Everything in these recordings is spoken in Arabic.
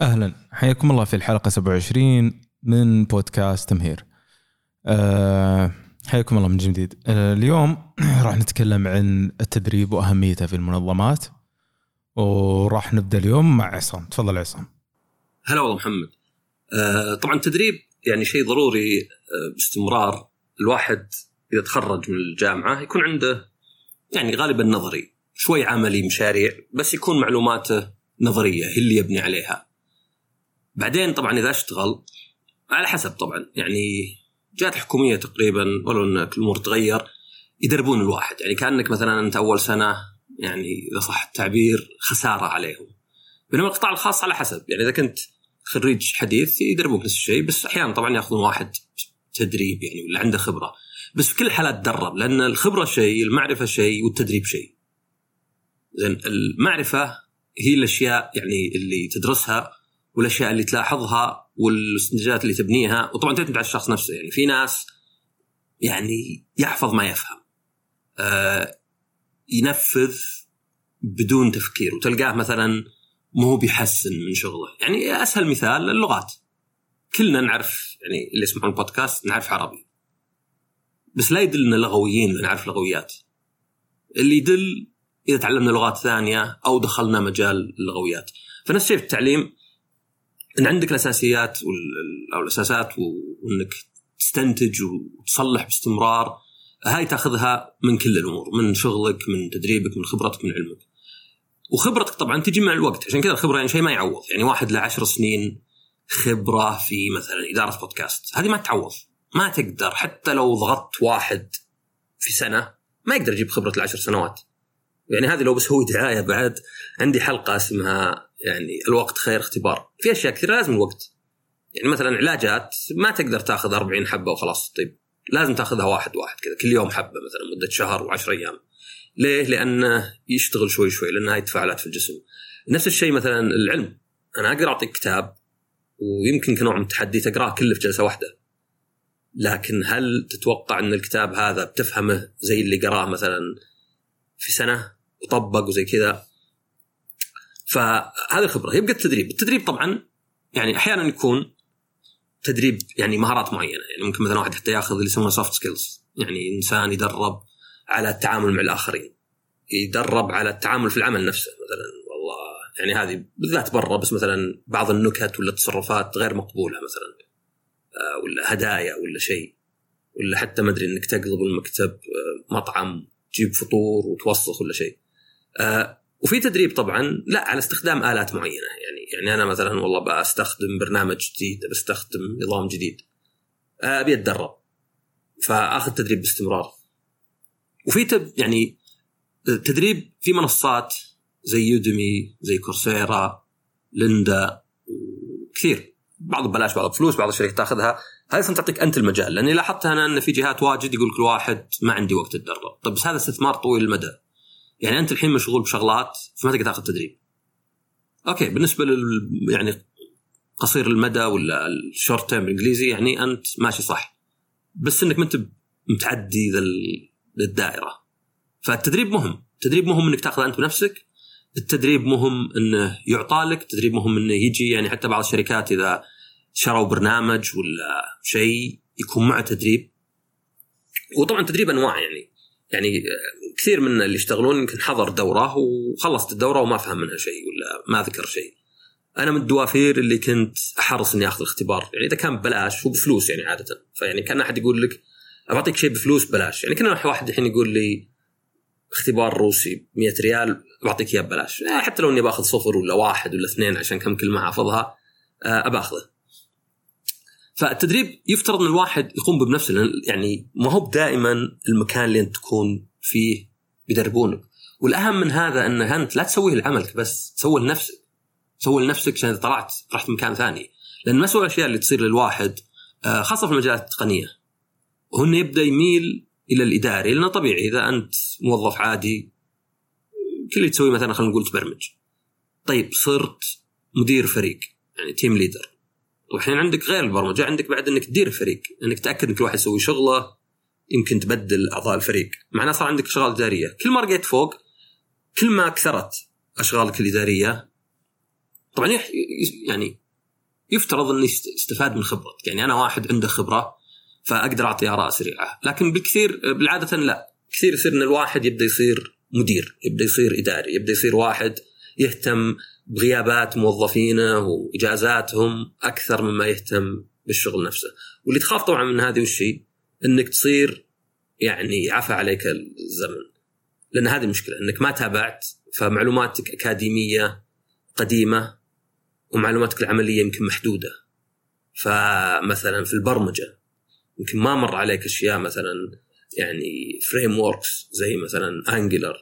أهلا حياكم الله في الحلقة 27 من بودكاست تمهير. أه حياكم الله من جديد. أه اليوم راح نتكلم عن التدريب وأهميته في المنظمات وراح نبدأ اليوم مع عصام، تفضل عصام. هلا والله محمد. أه طبعا التدريب يعني شيء ضروري أه باستمرار الواحد اذا تخرج من الجامعة يكون عنده يعني غالبا نظري شوي عملي مشاريع بس يكون معلوماته نظرية هي اللي يبني عليها. بعدين طبعا إذا اشتغل على حسب طبعا يعني جهات الحكوميه تقريبا ولو إن الأمور تغير يدربون الواحد. يعني كأنك مثلا أنت أول سنة يعني إذا صح التعبير خسارة عليهم. بينما القطاع الخاص على حسب. يعني إذا كنت خريج حديث يدربوك نفس الشيء بس أحيانا طبعا يأخذون واحد تدريب يعني ولا عنده خبرة. بس في كل الحالات تدرب لأن الخبرة شيء المعرفة شيء والتدريب شيء. زين المعرفة هي الأشياء يعني اللي تدرسها والأشياء اللي تلاحظها والاستنتاجات اللي تبنيها. وطبعا تعتمد على الشخص نفسه. يعني في ناس يعني يحفظ ما يفهم. آه ينفذ بدون تفكير. وتلقاه مثلا مو بيحسن من شغله. يعني أسهل مثال اللغات. كلنا نعرف يعني اللي يسمعون البودكاست نعرف عربي. بس لا يدل إن لغويين نعرف لغويات. اللي يدل إذا تعلمنا لغات ثانية أو دخلنا مجال اللغويات فنفس الشيء في التعليم. إن عندك الأساسيات أو الأساسات وإنك تستنتج وتصلح باستمرار هاي تأخذها من كل الأمور من شغلك من تدريبك من خبرتك من علمك. وخبرتك طبعا تجي مع الوقت عشان كذا الخبرة يعني شيء ما يعوض. يعني واحد له سنين خبرة في مثلا إدارة بودكاست هذه ما تعوض ما تقدر. حتى لو ضغطت واحد في سنة ما يقدر يجيب خبرة العشر سنوات. يعني هذه لو بس هو دعاية بعد عندي حلقة اسمها يعني الوقت خير اختبار. في أشياء كثيرة لازم الوقت. يعني مثلا علاجات ما تقدر تاخذ 40 حبة وخلاص طيب لازم تاخذها واحد واحد كذا كل يوم حبة مثلا مدة شهر و10 أيام. ليه؟ لأنه يشتغل شوي شوي لأن هاي تفاعلات في الجسم. نفس الشيء مثلا العلم. أنا أقدر أعطيك كتاب ويمكن كنوع من التحدي تقرأه كله في جلسة واحدة. لكن هل تتوقع إن الكتاب هذا بتفهمه زي اللي قراه مثلا في سنة وطبق وزي كذا؟ فهذه الخبرة. يبقى التدريب التدريب طبعا يعني أحيانا يكون تدريب يعني مهارات معينة. يعني ممكن مثلا واحد حتى ياخذ اللي يسمونه soft skills يعني إنسان يدرب على التعامل مع الآخرين. يدرب على التعامل في العمل نفسه مثلا. والله يعني هذه بالذات برا بس مثلا بعض النكت ولا التصرفات غير مقبولة مثلا. آه، ولا هدايا ولا شيء. ولا حتى ما أدري إنك تقلب المكتب آه، مطعم تجيب فطور وتوسخ ولا شيء. آه، وفي تدريب طبعا لا على استخدام آلات معينة. يعني يعني أنا مثلا والله بستخدم برنامج جديد بستخدم نظام جديد. أبي أتدرب. فأخذ تدريب باستمرار. وفي تب يعني تدريب في منصات زي Udemy زي Coursera Lynda كثير بعض ببلاش بعض بفلوس بعض الشركات تأخذها. هذه أصلا تعطيك أنت المجال. لأني لاحظت أنا إن في جهات واجد يقول كل واحد ما عندي وقت أتدرب. طيب بس هذا استثمار طويل المدى. يعني أنت الحين مشغول بشغلات فما تقدر تاخذ تدريب. okay بالنسبة لل يعني قصير المدى ولا ال short term بالإنجليزي يعني أنت ماشي صح. بس إنك ما أنت متعدي ذا الدائره فالتدريب مهم. التدريب مهم إنك تاخذ أنت بنفسك. التدريب مهم إنه يعطى لك. التدريب مهم إنه يجي يعني حتى بعض الشركات إذا شروا برنامج ولا شيء يكون معه تدريب. وطبعا تدريب أنواع يعني. يعني كثير من اللي يشتغلون يمكن حضر دورة وخلصت الدورة وما فهم منها شيء ولا ما ذكر شيء. أنا من الدوافير اللي كنت أحرص إني أخذ الاختبار، يعني إذا كان ببلاش هو بفلوس يعني عادة، فيعني كان أحد يقول لك بعطيك شيء بفلوس ببلاش، يعني كان واحد الحين يقول لي اختبار روسي 100 ريال بعطيك إياه ببلاش، حتى لو إني باخذ صفر ولا واحد ولا اثنين عشان كم كلمة حافظها أباخذه. فالتدريب يفترض إن الواحد يقوم بنفسه يعني ما هو دائما المكان اللي أنت تكون فيه بيدربونك والأهم من هذا إن أنت لا تسويه لعملك بس تسويه لنفسك. سوي لنفسك عشان إذا طلعت رحت مكان ثاني. لأن ما سوى الأشياء اللي تصير للواحد آه، خاصة في المجالات التقنية. انه يبدأ يميل إلى الإداري لأنه طبيعي إذا أنت موظف عادي كل اللي تسويه مثلا خلينا نقول تبرمج. طيب صرت مدير فريق يعني team leader والحين عندك غير البرمجة عندك بعد إنك تدير الفريق إنك تأكد إن كل واحد يسوي شغلة يمكن تبدل أعضاء الفريق. معناه صار عندك أشغال إدارية. كل ما رقيت فوق كل ما كثرت أشغالك الإدارية طبعا يعني يفترض إني است- استفاد من خبرتك. يعني أنا واحد عنده خبرة فأقدر أعطي آراء سريعة. لكن بالكثير بالعادة لا. كثير يصير إن الواحد يبدأ يصير مدير يبدأ يصير إداري يبدأ يصير واحد يهتم بغيابات موظفينه وإجازاتهم أكثر مما يهتم بالشغل نفسه. واللي تخاف طبعا من هذه والشيء إنك تصير يعني عفى عليك الزمن. لأن هذه المشكلة إنك ما تابعت فمعلوماتك أكاديمية قديمة ومعلوماتك العملية يمكن محدودة. فمثلا في البرمجة يمكن ما مر عليك أشياء مثلا يعني فريم زي مثلا انجلر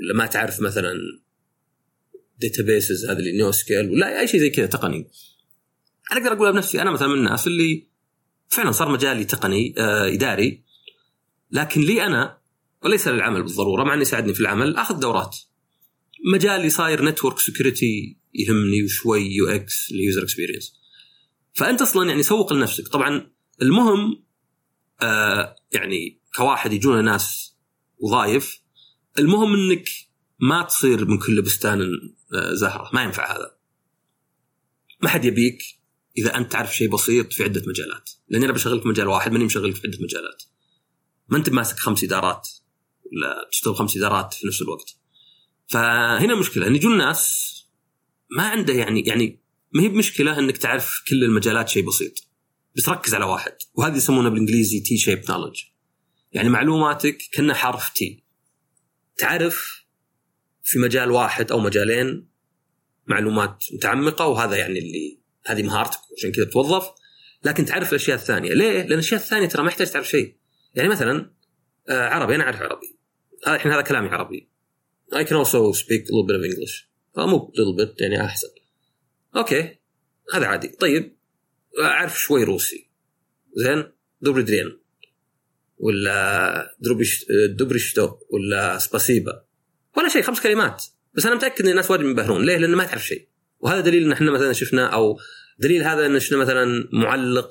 ولا ما تعرف مثلا databases هذه اللي NoSQL ولا أي شيء زي كذا تقني. أنا أقدر اقولها بنفسي أنا مثلا من الناس اللي فعلا صار مجالي تقني آه إداري لكن لي أنا وليس للعمل بالضرورة مع أنه يساعدني في العمل أخذ دورات. مجالي صاير network security يهمني وشوي UX ال user experience فأنت أصلا يعني سوق لنفسك. طبعا المهم آه يعني كواحد يجونا ناس وظايف المهم إنك ما تصير من كل بستان زهرة. ما ينفع هذا. ما حد يبيك إذا أنت تعرف شيء بسيط في عدة مجالات. لأني أنا بشغلك في مجال واحد ماني مشغلك في عدة مجالات. ما أنت ماسك خمس إدارات ولا تشتغل خمس إدارات في نفس الوقت. فهنا المشكلة إن يجون ناس ما عنده يعني يعني ما هي بمشكلة إنك تعرف كل المجالات شيء بسيط. بس ركز على واحد وهذه يسمونها بالإنجليزي T-shaped knowledge يعني معلوماتك كأنها حرف T تعرف في مجال واحد أو مجالين معلومات متعمقة وهذا يعني اللي هذه مهارتك عشان كذا توظف. لكن تعرف الأشياء الثانية. ليه؟ لأن الأشياء الثانية ترى ما يحتاج تعرف شيء. يعني مثلا آه عربي أنا أعرف عربي. هذا الحين هذا كلامي عربي. I can also speak a little bit of English. آه مو little bit يعني أحسن. okay. هذا عادي. طيب. أعرف شوي روسي. زين. добрый день. ولا دروبيش دوبريشتو ولا спасибо. ولا شيء خمس كلمات. بس أنا متأكد إن الناس وايد منبهرون. ليه؟ لأنه ما تعرف شيء. وهذا دليل إن إحنا مثلا شفنا أو دليل هذا إن شفنا مثلا معلق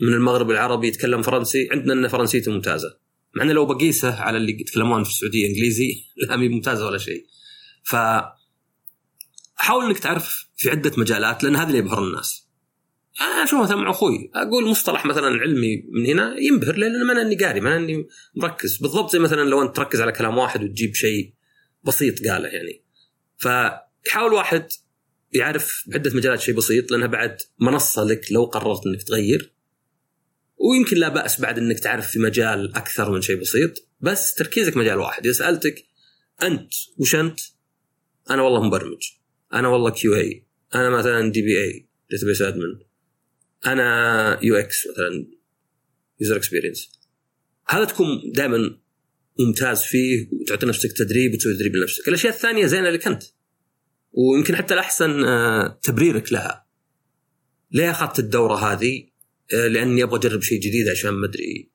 من المغرب العربي يتكلم فرنسي. عندنا ان فرنسيته ممتازة. مع إنه لو بقيسه على اللي يتكلمون في السعودية إنجليزي لا مي ممتازة ولا شيء. ف حاول إنك تعرف في عدة مجالات لأن هذا اللي يبهر الناس. أنا أشوف مثلا مع أخوي. أقول مصطلح مثلا علمي من هنا ينبهر لأن ما أنا إني قاري ما أنا إني مركز. بالضبط زي مثلا لو أنت تركز على كلام واحد وتجيب شيء بسيط قاله يعني. فحاول واحد يعرف بعده مجالات شيء بسيط لأنها بعد منصة لك لو قررت إنك تغير. ويمكن لا بأس بعد إنك تعرف في مجال أكثر من شيء بسيط بس تركيزك مجال واحد. إذا سألتك أنت وش أنت؟ أنا والله مبرمج. أنا والله QA. أنا مثلا DBA database admin أنا UX مثلا user experience هذا تكون دائما ممتاز فيه وتعطي نفسك تدريب وتسوي تدريب لنفسك. الأشياء الثانية زينة لك أنت. ويمكن حتى الأحسن آه، تبريرك لها. ليه أخذت الدورة هذه؟ آه، لأني أبغى أجرب شيء جديد عشان ما أدري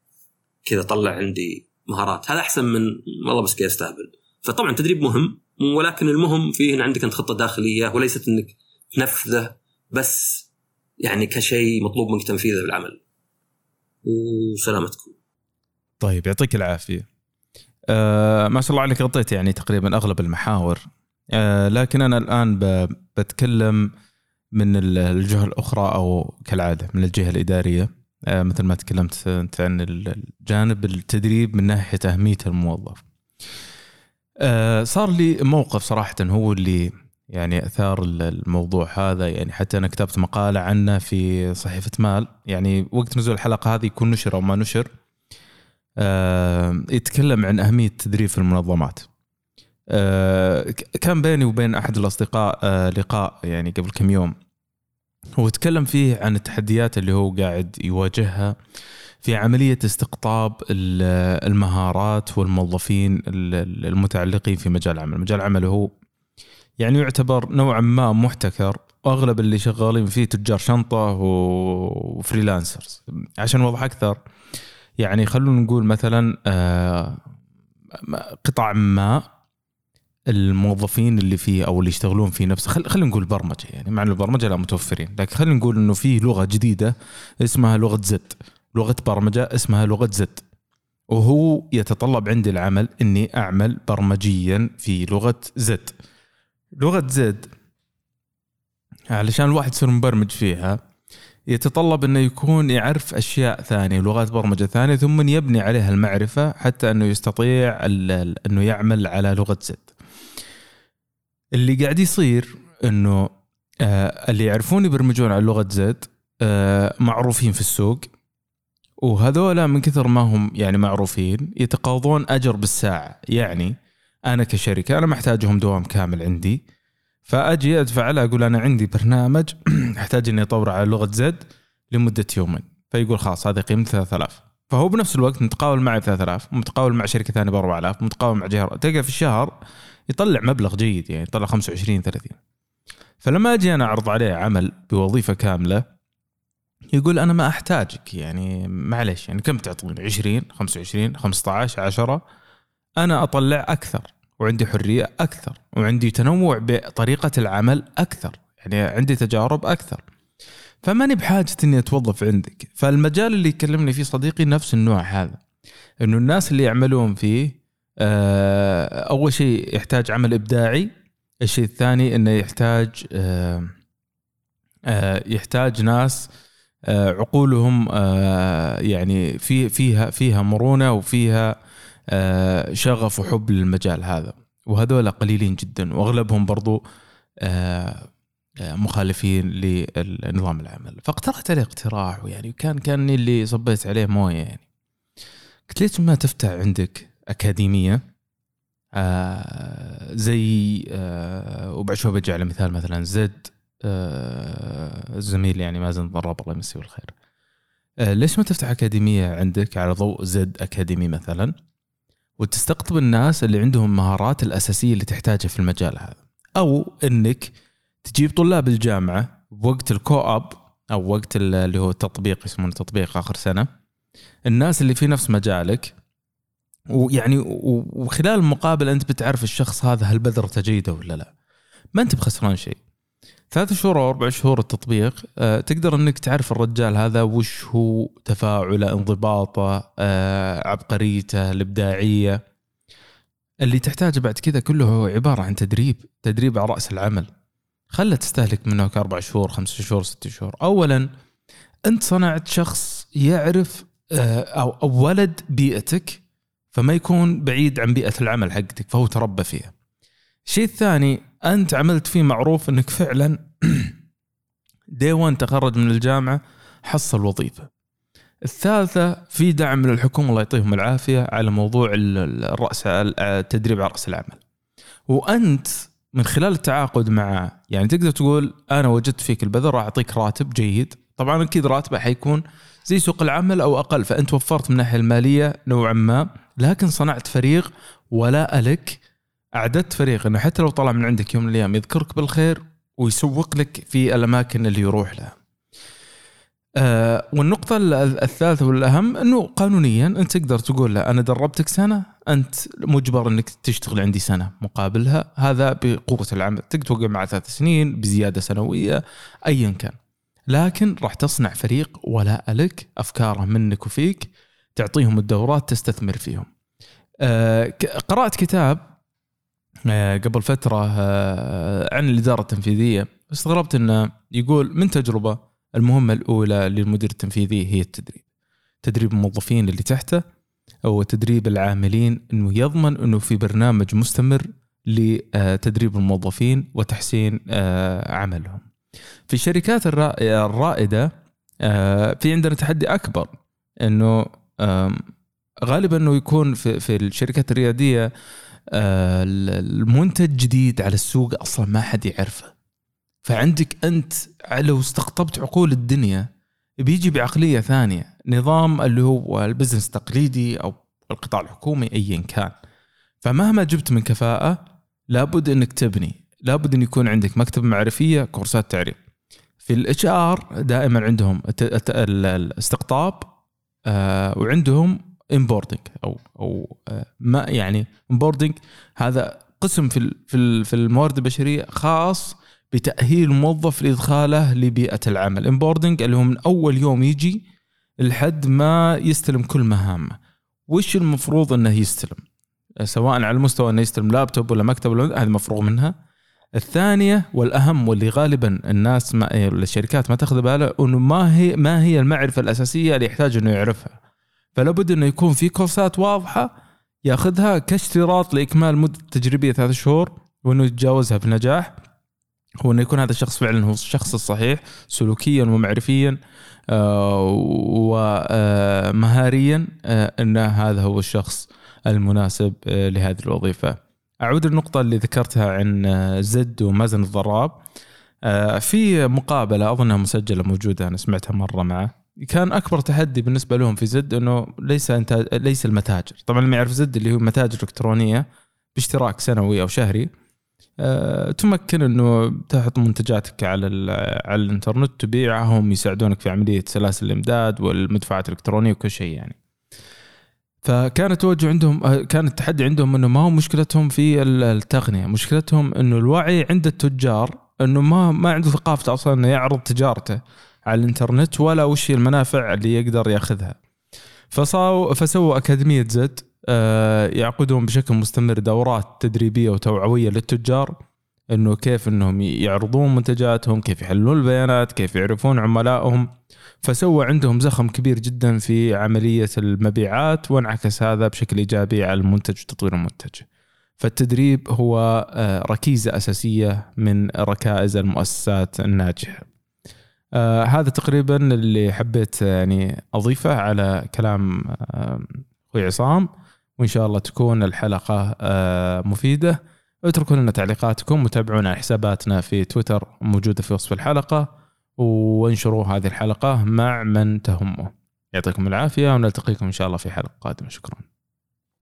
كذا طلع عندي مهارات. هذا أحسن من والله بس كذا أستهبل. فطبعا التدريب مهم ولكن المهم فيه إن عندك أنت خطة داخلية وليست إنك تنفذه بس يعني كشيء مطلوب منك تنفيذه في العمل وسلامتكم. طيب يعطيك العافية. آه ما شاء الله عليك غطيت يعني تقريبا أغلب المحاور. آه لكن أنا الآن بتكلم من ال- الجهة الأخرى أو كالعادة من الجهة الإدارية. آه مثل ما تكلمت أنت عن ال- الجانب التدريب من ناحية أهمية الموظف. آه صار لي موقف صراحة هو اللي يعني أثار ال- الموضوع هذا. يعني حتى أنا كتبت مقالة عنه في صحيفة مال. يعني وقت نزول الحلقة هذه يكون نشر أو ما نشر. يتكلم عن أهمية التدريب في المنظمات. آه، كان بيني وبين أحد الأصدقاء آه، لقاء يعني قبل كم يوم. هو تكلم فيه عن التحديات اللي هو قاعد يواجهها في عملية استقطاب ال- المهارات والموظفين ال- المتعلقين في مجال العمل. مجال العمل هو يعني يعتبر نوعا ما محتكر وأغلب اللي شغالين فيه تجار شنطة وفريلانسرز. عشان أوضح أكثر يعني خلونا نقول مثلا آه، قطاع ما الموظفين اللي فيه أو اللي يشتغلون فيه نفسه. خل خلينا نقول برمجة يعني مع إنه البرمجة لا متوفرين. لكن خلينا نقول إنه في لغة جديدة اسمها لغة زد. لغة برمجة اسمها لغة زد. وهو يتطلب عندي العمل إني أعمل برمجيا في لغة زد. لغة زد علشان الواحد يصير مبرمج فيها يتطلب أنه يكون يعرف أشياء ثانية لغات برمجة ثانية ثم يبني عليها المعرفة حتى أنه يستطيع أنه يعمل على لغة زد. اللي قاعد يصير أنه آه اللي يعرفون يبرمجون على لغة زد آه معروفين في السوق وهذولا من كثر ما هم يعني معروفين يتقاضون أجر بالساعة يعني أنا كشركة أنا محتاجهم دوام كامل عندي فأجي أدفع له أقول أنا عندي برنامج أحتاج إني أطوره على لغة زد لمدة يومين. فيقول خلاص هذه قيمته 3000 فهو بنفس الوقت متقاول معي ب 3000 متقاول مع شركة ثانية ب 4000 متقاول مع جهة تلقى في الشهر يطلع مبلغ جيد يعني يطلع 25 30 فلما أجي أنا أعرض عليه عمل بوظيفة كاملة يقول أنا ما أحتاجك يعني معلش يعني كم تعطوني 20 25 15 10 أنا أطلع أكثر. وعندي حرية أكثر وعندي تنوع بطريقة العمل أكثر يعني عندي تجارب أكثر. فماني بحاجة إني أتوظف عندك. فالمجال اللي يكلمني فيه صديقي نفس النوع هذا إنه الناس اللي يعملون فيه آه، أول شيء يحتاج عمل إبداعي الشيء الثاني إنه يحتاج آه، آه، يحتاج ناس عقولهم يعني في فيها فيها مرونة وفيها شغف وحب للمجال هذا. وهذول قليلين جدا وأغلبهم برضو آه، آه، مخالفين لنظام العمل. فاقترحت عليه اقتراح ويعني كان كاني اللي صبيت عليه مويه يعني. قلت ليش ما تفتح عندك أكاديمية؟ آه، زي آه، وبعد شوي بجي على مثال مثلا زد آه، الزميل يعني مازن ضرب الله يمسيه بالخير. آه، ليش ما تفتح أكاديمية عندك على ضوء زد أكاديمي مثلا؟ وتستقطب الناس اللي عندهم المهارات الأساسية اللي تحتاجها في المجال هذا. أو إنك تجيب طلاب الجامعة بوقت الكو اب أو وقت ال- اللي هو التطبيق يسمونه تطبيق آخر سنة. الناس اللي في نفس مجالك ويعني وخلال المقابله أنت بتعرف الشخص هذا هل بذرته جيدة ولا لا. ما أنت بخسران شيء. ثلاث شهور أو أربع شهور التطبيق آه، تقدر إنك تعرف الرجال هذا وش هو تفاعله انضباطه آه، عبقريته الإبداعية. اللي تحتاجه بعد كذا كله هو عبارة عن تدريب تدريب على رأس العمل. خله تستهلك منك أربع شهور خمس شهور ست شهور. اولا أنت صنعت شخص يعرف أو أو ولد بيئتك فما يكون بعيد عن بيئة العمل حقتك فهو تربى فيها. الشيء الثاني أنت عملت فيه معروف إنك فعلا دي 1 تخرج من الجامعة حصل وظيفة. الثالثة في دعم من الحكومة الله يعطيهم العافية على موضوع ال- ال- الرأس التدريب على رأس العمل. وأنت من خلال التعاقد معه يعني تقدر تقول أنا وجدت فيك البذر راح أعطيك راتب جيد. طبعا أكيد راتبه حيكون زي سوق العمل أو أقل فأنت وفرت من الناحية المالية نوعا ما لكن صنعت فريق ولاء لك أعددت فريق إنه حتى لو طلع من عندك يوم من الأيام يذكرك بالخير ويسوق لك في الأماكن اللي يروح لها. آه والنقطة ال- الثالثة والأهم أنه قانونيا أنت تقدر تقول له أنا دربتك سنة أنت مجبر أنك تشتغل عندي سنة مقابلها. هذا بقوة العمل تقدر توقع مع ثلاث سنين بزيادة سنوية أيا كان. لكن راح تصنع فريق ولاء لك أفكاره منك وفيك تعطيهم الدورات تستثمر فيهم. آه قرأت كتاب قبل فترة آه، عن الإدارة التنفيذية استغربت أنه يقول من تجربة المهمة الأولى للمدير التنفيذي هي التدريب. تدريب الموظفين اللي تحته أو تدريب العاملين أنه يضمن أنه في برنامج مستمر لتدريب الموظفين وتحسين آه، عملهم. في الشركات الرا- الرائدة آه، في عندنا تحدي أكبر أنه آم، غالبا أنه يكون في في الشركات الريادية آه، المنتج جديد على السوق أصلا ما حد يعرفه. فعندك أنت لو استقطبت عقول الدنيا بيجي بعقلية ثانية. نظام اللي هو البزنس التقليدي أو القطاع الحكومي ايا كان. فمهما جبت من كفاءة لابد إنك تبني. لابد إن يكون عندك مكتب معرفية كورسات تعريف في ال HR دائما عندهم الاستقطاب آه، وعندهم onboarding أو أو آه، ما يعني onboarding هذا قسم في في في الموارد البشرية خاص بتأهيل الموظف لإدخاله لبيئة العمل. onboarding اللي هو من أول يوم يجي لحد ما يستلم كل مهامه. وش المفروض إنه يستلم؟ سواء على مستوى إنه يستلم لابتوب ولا مكتب ولا هذا مفروغ منها. الثانية والأهم واللي غالبا الناس ما الشركات ما تاخذ بالها إنه ما هي ما هي المعرفة الأساسية اللي يحتاج إنه يعرفها. فلا بد انه يكون في كورسات واضحة يأخذها كاشتراط لإكمال مدة تجريبية ثلاث شهور وأنه يتجاوزها بنجاح هو انه يكون هذا الشخص فعلا هو الشخص الصحيح سلوكيا ومعرفيا آه، ومهاريا آه، أن هذا هو الشخص المناسب آه، لهذه الوظيفة. أعود للنقطة اللي ذكرتها عن زد ومازن الضراب. في مقابلة أظنها مسجلة موجودة أنا سمعتها مرة معه. كان أكبر تحدي بالنسبة لهم في زد إنه ليس انت ليس المتاجر، طبعا اللي ما يعرف زد اللي هو متاجر إلكترونية باشتراك سنوي أو شهري أه تمكن إنه تحط منتجاتك على على الإنترنت تبيعهم يساعدونك في عملية سلاسل الإمداد والمدفوعات الإلكترونية وكل شيء يعني. فكان التوجه عندهم آه، كان التحدي عندهم إنه ما هو مشكلتهم في التقنية، مشكلتهم إنه الوعي عند التجار إنه ما ما عنده ثقافة أصلا إنه يعرض تجارته. على الانترنت ولا وش المنافع اللي يقدر ياخذها. فصاروا فسووا أكاديمية زد آه، يعقدون بشكل مستمر دورات تدريبية وتوعوية للتجار إنه كيف إنهم يعرضون منتجاتهم، كيف يحللون البيانات، كيف يعرفون عملائهم، فسوى عندهم زخم كبير جدا في عملية المبيعات وانعكس هذا بشكل إيجابي على المنتج وتطوير المنتج. فالتدريب هو آه، ركيزة أساسية من ركائز المؤسسات الناجحة. آه هذا تقريبا اللي حبيت يعني أضيفه على كلام آه أخوي عصام. وإن شاء الله تكون الحلقة آه، مفيدة. اتركوا لنا تعليقاتكم وتابعونا حساباتنا في تويتر موجودة في وصف الحلقة وانشروا هذه الحلقة مع من تهمه. يعطيكم العافية ونلتقيكم إن شاء الله في حلقة قادمة. شكرا.